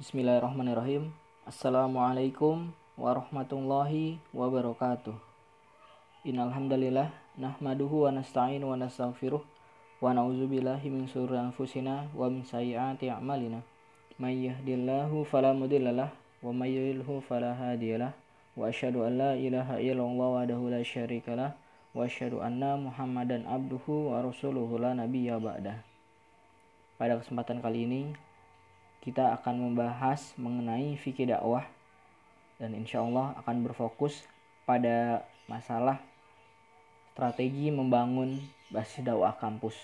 Bismillahirrahmanirrahim. Assalamualaikum warahmatullahi wabarakatuh. Innalhamdalillah nahmaduhu wa nasta'inu wa nastaghfiruh wa na'udzubillahi min syururi anfusina wa min sayyiati a'malina. May yahdihillahu fala mudhillalah wa may yudhlilhu fala hadiyalah. Wa asyhadu an la ilaha illallah wahdahu la syarikalah wa asyhadu anna Muhammadan abduhu wa rasuluhu la nabiyya ba'dah. Pada kesempatan kali ini kita akan membahas mengenai fikih dakwah dan insya Allah akan berfokus pada masalah strategi membangun basis dakwah kampus.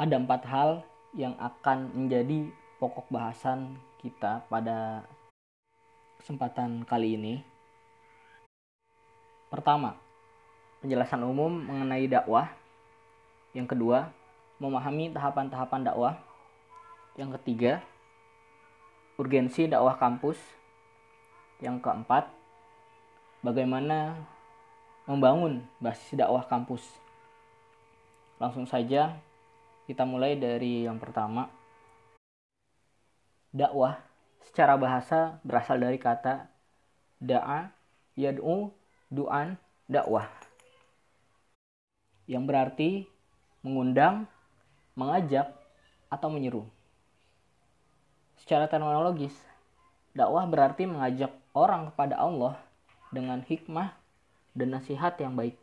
Ada empat hal yang akan menjadi pokok bahasan kita pada kesempatan kali ini. Pertama, penjelasan umum mengenai dakwah. Yang kedua, memahami tahapan-tahapan dakwah yang ketiga, urgensi dakwah kampus. Yang keempat, bagaimana membangun basis dakwah kampus. Langsung saja kita mulai dari yang pertama. Dakwah secara bahasa berasal dari kata da'a, yad'u, du'an, dakwah. Yang berarti mengundang, mengajak, atau menyeru. Secara terminologis, dakwah berarti mengajak orang kepada Allah dengan hikmah dan nasihat yang baik,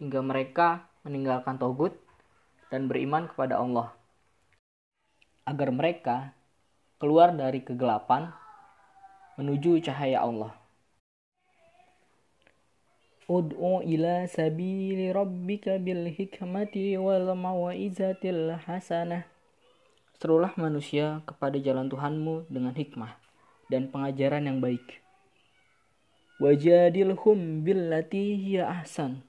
hingga mereka meninggalkan togut dan beriman kepada Allah, agar mereka keluar dari kegelapan menuju cahaya Allah. Ud'u ila sabili rabbika bil hikmati wal mawizatil hasanah Serulah manusia kepada jalan Tuhanmu dengan hikmah dan pengajaran yang baik. Wajadilhum billati hiya ahsan.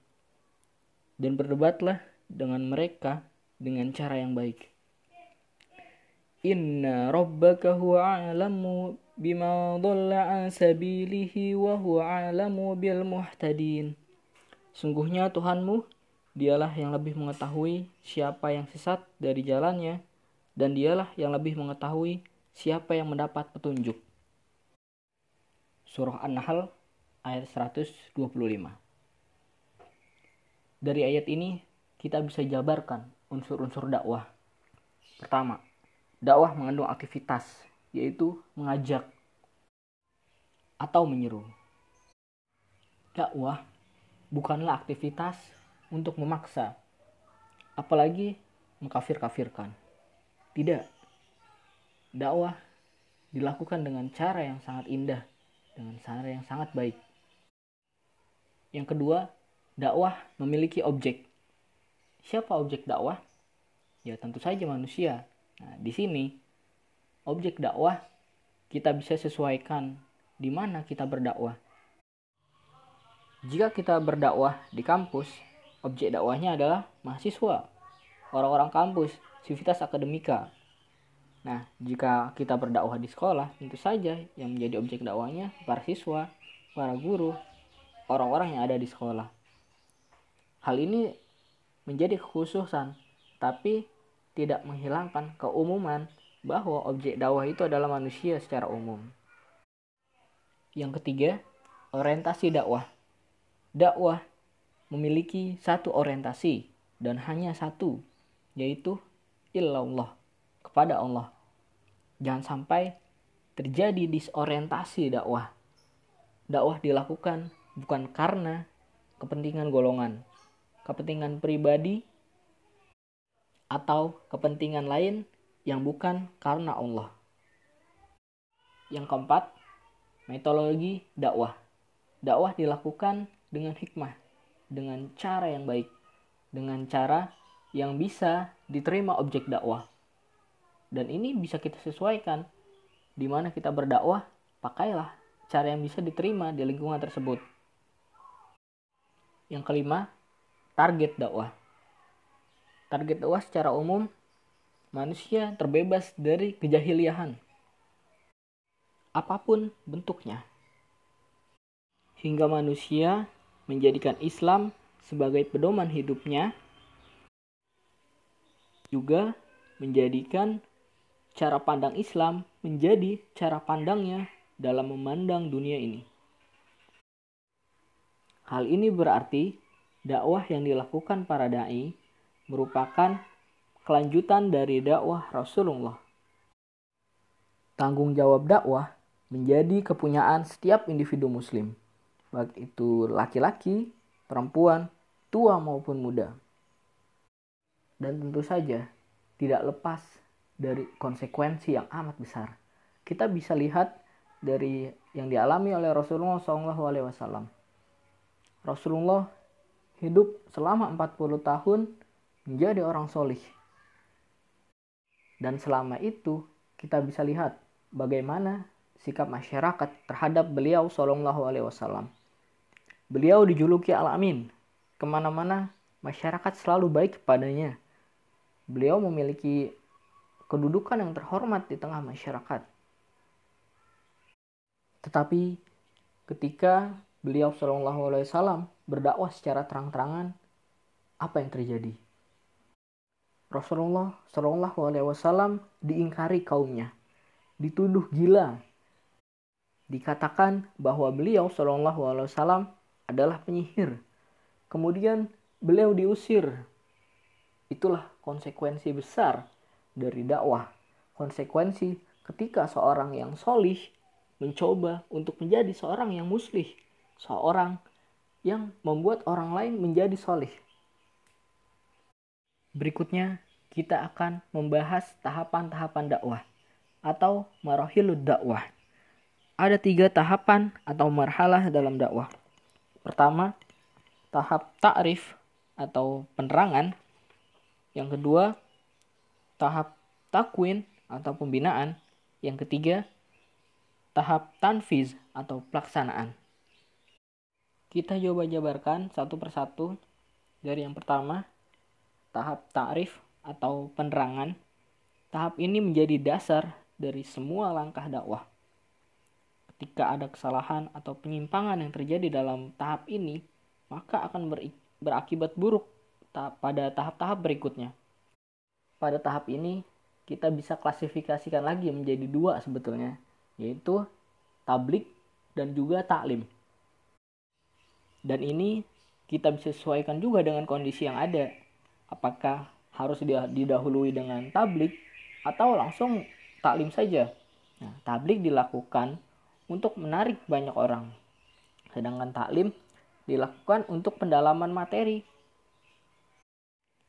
Dan berdebatlah dengan mereka dengan cara yang baik. Inna rabbaka huwa a'lamu bima dhalla an sabilihi wa huwa a'lamu bil muhtadin. Sungguhnya Tuhanmu, dialah yang lebih mengetahui siapa yang sesat dari jalannya dan dialah yang lebih mengetahui siapa yang mendapat petunjuk. Surah An-Nahl ayat 125. Dari ayat ini kita bisa jabarkan unsur-unsur dakwah. Pertama, dakwah mengandung aktivitas yaitu mengajak atau menyeru. Dakwah bukanlah aktivitas untuk memaksa, apalagi mengkafir-kafirkan. Tidak. Dakwah dilakukan dengan cara yang sangat indah, dengan cara yang sangat baik. Yang kedua, dakwah memiliki objek. Siapa objek dakwah? Ya tentu saja manusia. Nah, di sini objek dakwah kita bisa sesuaikan di mana kita berdakwah. Jika kita berdakwah di kampus, objek dakwahnya adalah mahasiswa, orang-orang kampus, civitas akademika. Nah, jika kita berdakwah di sekolah, tentu saja yang menjadi objek dakwahnya para siswa, para guru, orang-orang yang ada di sekolah. Hal ini menjadi kekhususan, tapi tidak menghilangkan keumuman bahwa objek dakwah itu adalah manusia secara umum. Yang ketiga, orientasi dakwah. Dakwah memiliki satu orientasi dan hanya satu, yaitu illallah kepada Allah. Jangan sampai terjadi disorientasi dakwah. Dakwah dilakukan bukan karena kepentingan golongan, kepentingan pribadi, atau kepentingan lain yang bukan karena Allah. Yang keempat, metodologi dakwah. Dakwah dilakukan dengan hikmah, dengan cara yang baik, dengan cara yang bisa diterima objek dakwah. Dan ini bisa kita sesuaikan. Di mana kita berdakwah, pakailah cara yang bisa diterima di lingkungan tersebut. Yang kelima, target dakwah. Target dakwah secara umum, manusia terbebas dari kejahiliahan. Apa pun bentuknya. Hingga manusia menjadikan Islam sebagai pedoman hidupnya juga menjadikan cara pandang Islam menjadi cara pandangnya dalam memandang dunia ini. Hal ini berarti dakwah yang dilakukan para dai merupakan kelanjutan dari dakwah Rasulullah. Tanggung jawab dakwah menjadi kepunyaan setiap individu muslim, baik itu laki-laki, perempuan, tua maupun muda. Dan tentu saja tidak lepas dari konsekuensi yang amat besar. Kita bisa lihat dari yang dialami oleh Rasulullah SAW. Rasulullah hidup selama 40 tahun menjadi orang solih. Dan selama itu kita bisa lihat bagaimana sikap masyarakat terhadap beliau Wasallam. Beliau dijuluki Al-Amin. Ke mana-mana masyarakat selalu baik kepadanya. Beliau memiliki kedudukan yang terhormat di tengah masyarakat. Tetapi ketika beliau Shallallahu Alaihi Wasallam berdakwah secara terang-terangan, apa yang terjadi? Rasulullah Shallallahu Alaihi Wasallam diingkari kaumnya, dituduh gila, dikatakan bahwa beliau Shallallahu Alaihi Wasallam adalah penyihir. Kemudian beliau diusir. Itulah konsekuensi besar dari dakwah. Konsekuensi ketika seorang yang solih mencoba untuk menjadi seorang yang muslih, seorang yang membuat orang lain menjadi solih. Berikutnya, kita akan membahas tahapan-tahapan dakwah atau marahilud dakwah. Ada tiga tahapan atau marhalah dalam dakwah. Pertama, tahap ta'rif atau penerangan. Yang kedua, tahap takwin atau pembinaan. Yang ketiga, tahap tanfiz atau pelaksanaan. Kita coba jabarkan satu persatu dari yang pertama, tahap ta'rif atau penerangan. Tahap ini menjadi dasar dari semua langkah dakwah. Ketika ada kesalahan atau penyimpangan yang terjadi dalam tahap ini, maka akan berakibat buruk pada tahap-tahap berikutnya. Pada tahap ini, kita bisa klasifikasikan lagi menjadi dua sebetulnya, yaitu tablik dan juga taklim. Dan ini kita bisa sesuaikan juga dengan kondisi yang ada. Apakah harus didahului dengan tablik atau langsung taklim saja. Nah, tablik dilakukan untuk menarik banyak orang. Sedangkan taklim dilakukan untuk pendalaman materi.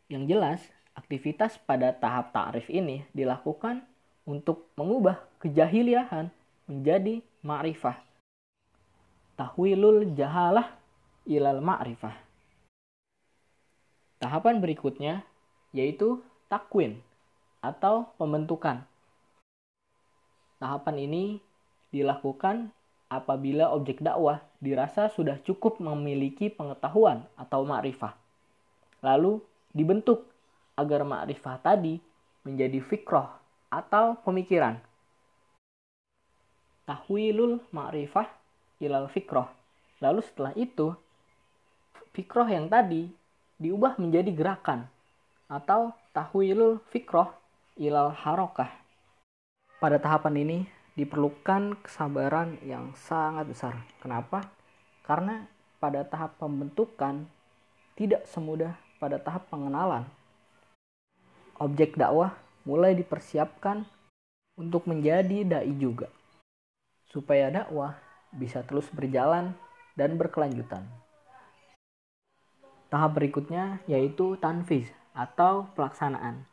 Yang jelas, Aktivitas pada tahap ta'rif ini dilakukan untuk mengubah kejahiliahan menjadi ma'rifah. Tahwilul jahalah ilal ma'rifah. Tahapan berikutnya yaitu takwin atau pembentukan. Tahapan ini dilakukan apabila objek dakwah dirasa sudah cukup memiliki pengetahuan atau ma'rifah. Lalu dibentuk agar ma'rifah tadi menjadi fikroh atau pemikiran. Tahwilul ma'rifah ilal fikroh. Lalu setelah itu, fikroh yang tadi diubah menjadi gerakan atau tahwilul fikroh ilal harokah. Pada tahapan ini diperlukan kesabaran yang sangat besar. Kenapa? Karena pada tahap pembentukan tidak semudah pada tahap pengenalan objek dakwah mulai dipersiapkan untuk menjadi dai juga, supaya dakwah bisa terus berjalan dan berkelanjutan. Tahap berikutnya yaitu tanfiz atau pelaksanaan.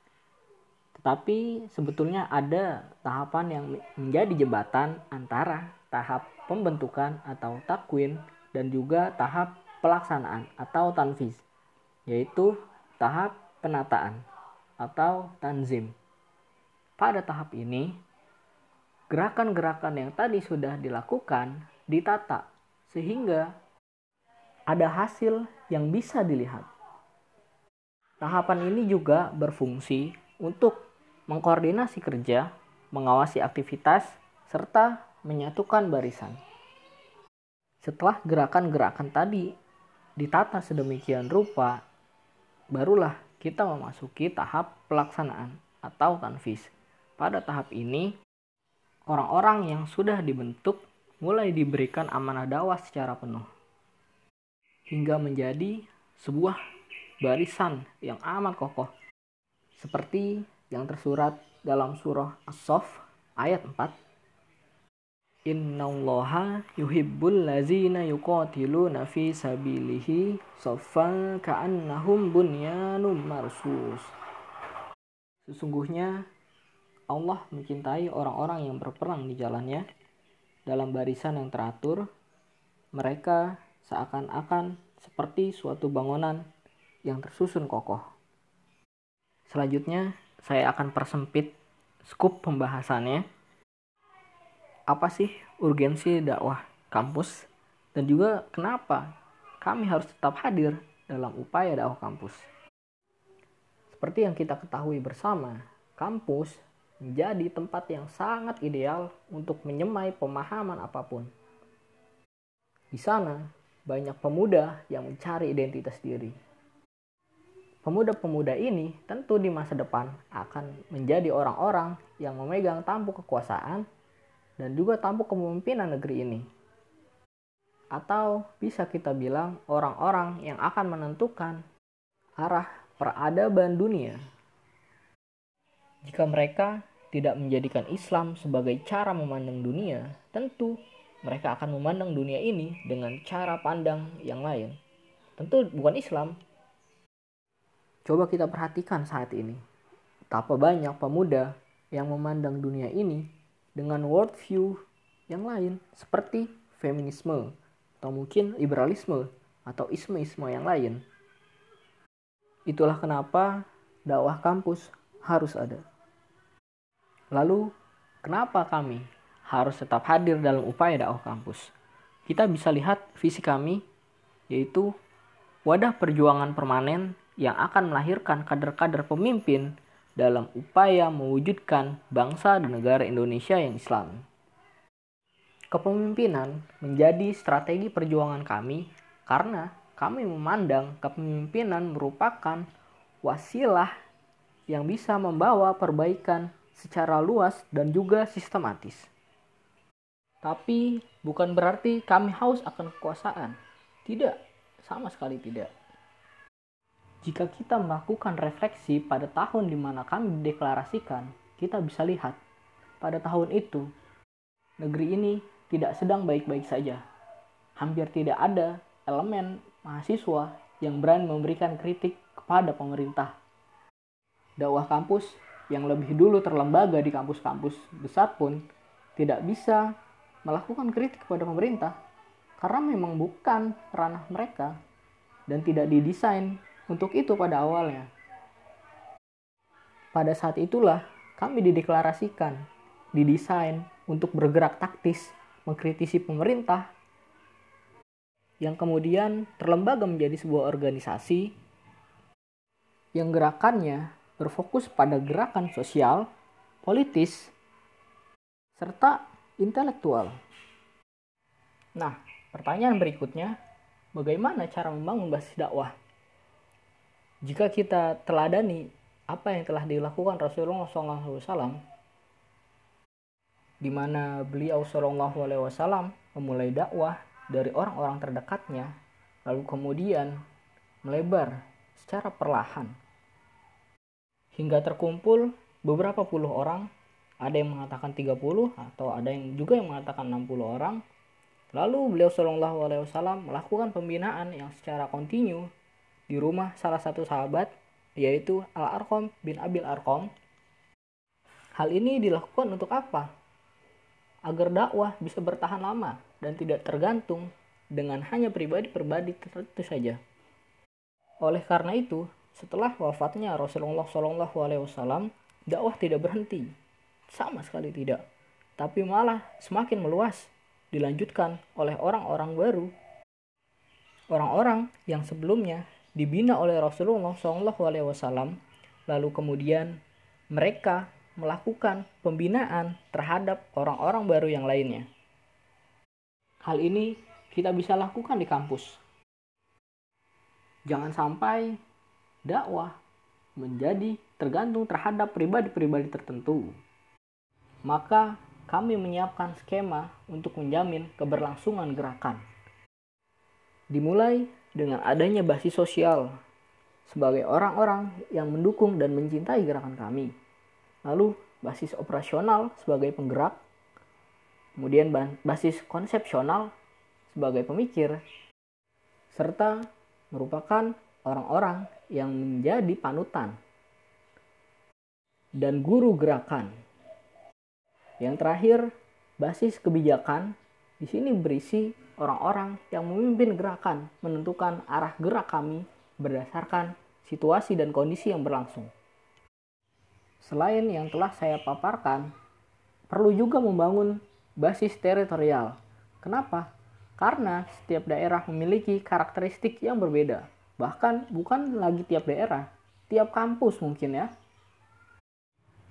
Tetapi sebetulnya ada tahapan yang menjadi jembatan antara tahap pembentukan atau takwin dan juga tahap pelaksanaan atau tanfiz, yaitu tahap penataan atau tanzim. Pada tahap ini, gerakan-gerakan yang tadi sudah dilakukan ditata sehingga ada hasil yang bisa dilihat. Tahapan ini juga berfungsi untuk mengkoordinasi kerja, mengawasi aktivitas, serta menyatukan barisan. Setelah gerakan-gerakan tadi ditata sedemikian rupa, barulah kita memasuki tahap pelaksanaan atau tanfis. pada tahap ini, orang-orang yang sudah dibentuk mulai diberikan amanah dakwah secara penuh. Hingga menjadi sebuah barisan yang amat kokoh. Seperti yang tersurat dalam surah As-Saff ayat 4 Innallaha yuhibbul lazina yuqatiluna fi sabilihi saffan ka'annahum bunyanum marsus. Sesungguhnya Allah mencintai orang-orang yang berperang di jalannya dalam barisan yang teratur. Mereka seakan-akan seperti suatu bangunan yang tersusun kokoh. Selanjutnya, saya akan persempit skup pembahasannya apa sih urgensi dakwah kampus dan juga kenapa kami harus tetap hadir dalam upaya dakwah kampus. Seperti yang kita ketahui bersama, kampus menjadi tempat yang sangat ideal untuk menyemai pemahaman apa pun. Di sana, banyak pemuda yang mencari identitas diri. Pemuda-pemuda ini tentu di masa depan akan menjadi orang-orang yang memegang tampuk kekuasaan dan juga tampuk kepemimpinan negeri ini. Atau bisa kita bilang orang-orang yang akan menentukan arah peradaban dunia. Jika mereka tidak menjadikan Islam sebagai cara memandang dunia, tentu mereka akan memandang dunia ini dengan cara pandang yang lain. Tentu bukan Islam. Coba kita perhatikan saat ini. Betapa banyak pemuda yang memandang dunia ini dengan worldview yang lain seperti feminisme atau mungkin liberalisme atau isme-isme yang lain. Itulah kenapa dakwah kampus harus ada. Lalu, kenapa kami harus tetap hadir dalam upaya dakwah kampus? Kita bisa lihat visi kami, yaitu wadah perjuangan permanen yang akan melahirkan kader-kader pemimpin dalam upaya mewujudkan bangsa dan negara Indonesia yang Islam. Kepemimpinan menjadi strategi perjuangan kami karena kami memandang kepemimpinan merupakan wasilah yang bisa membawa perbaikan secara luas dan juga sistematis. Tapi bukan berarti kami haus akan kekuasaan. Tidak, sama sekali tidak. Jika kita melakukan refleksi pada tahun di mana kami dideklarasikan, kita bisa lihat pada tahun itu negeri ini tidak sedang baik-baik saja. Hampir tidak ada elemen mahasiswa yang berani memberikan kritik kepada pemerintah. Dakwah kampus yang lebih dulu terlembaga di kampus-kampus besar pun tidak bisa melakukan kritik kepada pemerintah karena memang bukan ranah mereka dan tidak didesain untuk itu pada awalnya. Pada saat itulah kami dideklarasikan, didesain untuk bergerak taktis, mengkritisi pemerintah, yang kemudian terlembaga menjadi sebuah organisasi yang gerakannya berfokus pada gerakan sosial, politis, serta intelektual. Nah, pertanyaan berikutnya, bagaimana cara membangun basis dakwah? Jika kita teladani apa yang telah dilakukan Rasulullah SAW di mana beliau Wasallam memulai dakwah dari orang-orang terdekatnya, lalu kemudian melebar secara perlahan hingga terkumpul beberapa puluh orang, ada yang mengatakan 30 atau ada yang juga yang mengatakan 60 orang. Lalu beliau Shallallahu Alaihi Wasallam melakukan pembinaan yang secara kontinu di rumah salah satu sahabat yaitu Al-Arqam bin Abil Arqam. Hal ini dilakukan untuk apa? Agar dakwah bisa bertahan lama dan tidak tergantung dengan hanya pribadi-pribadi tertentu saja. Oleh karena itu, setelah wafatnya Rasulullah Shallallahu Alaihi Wasallam, dakwah tidak berhenti, sama sekali tidak, tapi malah semakin meluas, dilanjutkan oleh orang-orang baru, orang-orang yang sebelumnya dibina oleh Rasulullah SAW, lalu kemudian mereka melakukan pembinaan terhadap orang-orang baru yang lainnya. Hal ini kita bisa lakukan di kampus. Jangan sampai dakwah menjadi tergantung terhadap pribadi-pribadi tertentu. maka kami menyiapkan skema untuk menjamin keberlangsungan gerakan. Dimulai dengan adanya basis sosial sebagai orang-orang yang mendukung dan mencintai gerakan kami. Lalu basis operasional sebagai penggerak, kemudian basis konsepsional sebagai pemikir, serta merupakan orang-orang yang menjadi panutan dan guru gerakan. Yang terakhir, basis kebijakan di sini berisi orang-orang yang memimpin gerakan menentukan arah gerak kami berdasarkan situasi dan kondisi yang berlangsung. Selain yang telah saya paparkan, perlu juga membangun basis teritorial. Kenapa? Karena setiap daerah memiliki karakteristik yang berbeda. Bahkan bukan lagi tiap daerah, tiap kampus mungkin ya.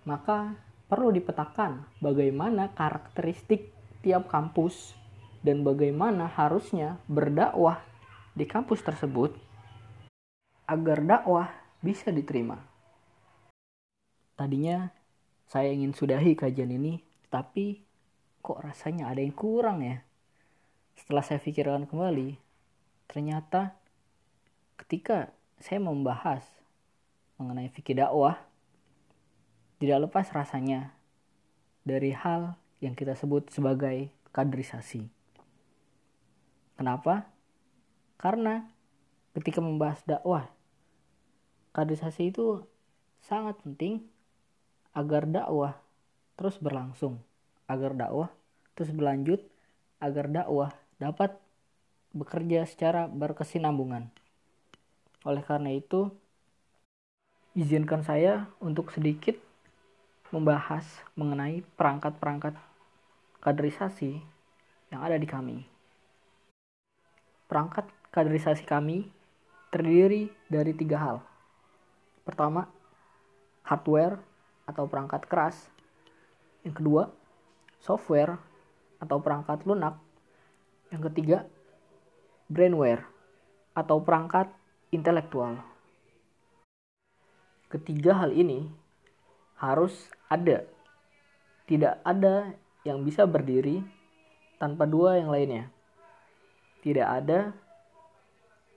Maka perlu dipetakan bagaimana karakteristik tiap kampus dan bagaimana harusnya berdakwah di kampus tersebut agar dakwah bisa diterima. Tadinya saya ingin sudahi kajian ini, tapi kok rasanya ada yang kurang ya? Setelah saya pikirkan kembali, ternyata ketika saya membahas mengenai fikih dakwah, tidak lepas rasanya dari hal yang kita sebut sebagai kaderisasi. Kenapa? Karena ketika membahas dakwah kaderisasi itu sangat penting agar dakwah terus berlangsung, agar dakwah terus berlanjut, agar dakwah dapat bekerja secara berkesinambungan. Oleh karena itu, izinkan saya untuk sedikit membahas mengenai perangkat-perangkat kaderisasi yang ada di kami. Perangkat kaderisasi kami terdiri dari tiga hal. Pertama, hardware atau perangkat keras. Yang kedua, software atau perangkat lunak. Yang ketiga, brainware atau perangkat intelektual. Ketiga hal ini harus ada. Tidak ada yang bisa berdiri tanpa dua yang lainnya. Tidak ada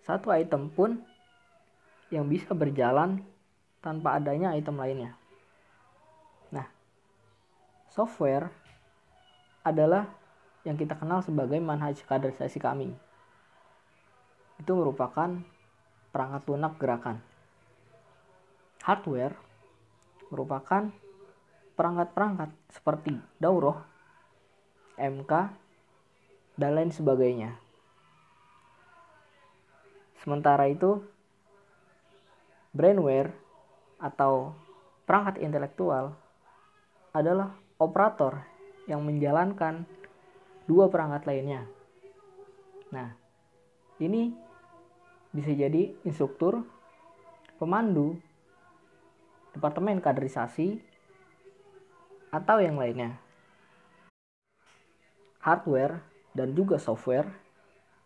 satu item pun yang bisa berjalan tanpa adanya item lainnya. Nah, software adalah yang kita kenal sebagai manhaj kaderisasi kami. Itu merupakan perangkat lunak gerakan. Hardware merupakan perangkat-perangkat seperti dauroh, MK, dan lain sebagainya. Sementara itu, brainware atau perangkat intelektual adalah operator yang menjalankan dua perangkat lainnya. Nah, ini bisa jadi instruktur, pemandu, departemen kaderisasi, atau yang lainnya. Hardware dan juga software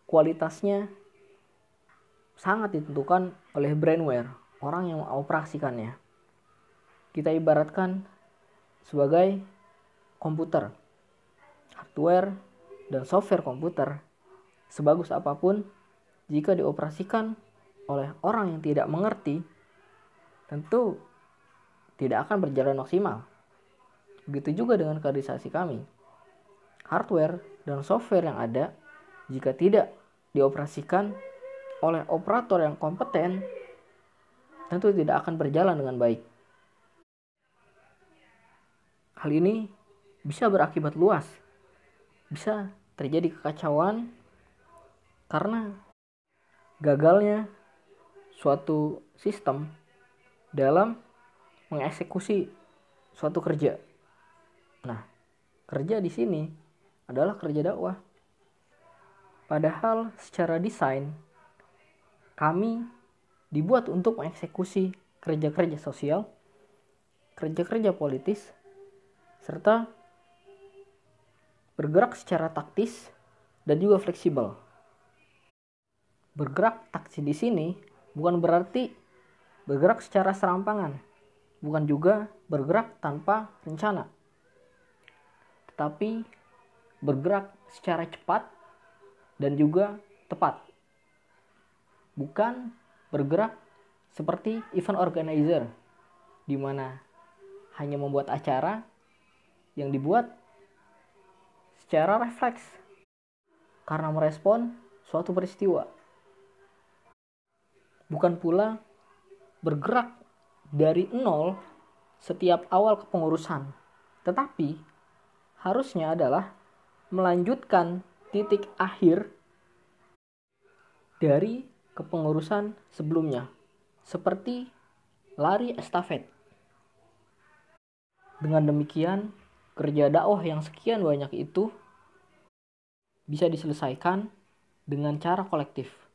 kualitasnya sangat ditentukan oleh brainware orang yang mengoperasikannya. Kita ibaratkan sebagai komputer, hardware, dan software komputer. Sebagus apa pun, jika dioperasikan oleh orang yang tidak mengerti, tentu tidak akan berjalan maksimal. Begitu juga dengan kaderisasi kami. Hardware dan software yang ada, jika tidak dioperasikan oleh operator yang kompeten, tentu tidak akan berjalan dengan baik. Hal ini bisa berakibat luas, bisa terjadi kekacauan karena gagalnya suatu sistem dalam mengeksekusi suatu kerja. Nah, kerja di sini adalah kerja dakwah. Padahal secara desain kami dibuat untuk mengeksekusi kerja-kerja sosial, kerja-kerja politis, serta bergerak secara taktis dan juga fleksibel. Bergerak taktis di sini bukan berarti bergerak secara serampangan, bukan juga bergerak tanpa rencana. tetapi bergerak secara cepat dan juga tepat. Bukan bergerak seperti event organizer di mana hanya membuat acara yang dibuat secara refleks karena merespon suatu peristiwa. Bukan pula bergerak dari nol setiap awal kepengurusan, tetapi harusnya adalah melanjutkan titik akhir dari kepengurusan sebelumnya, seperti lari estafet. Dengan demikian, kerja dakwah yang sekian banyak itu bisa diselesaikan dengan cara kolektif.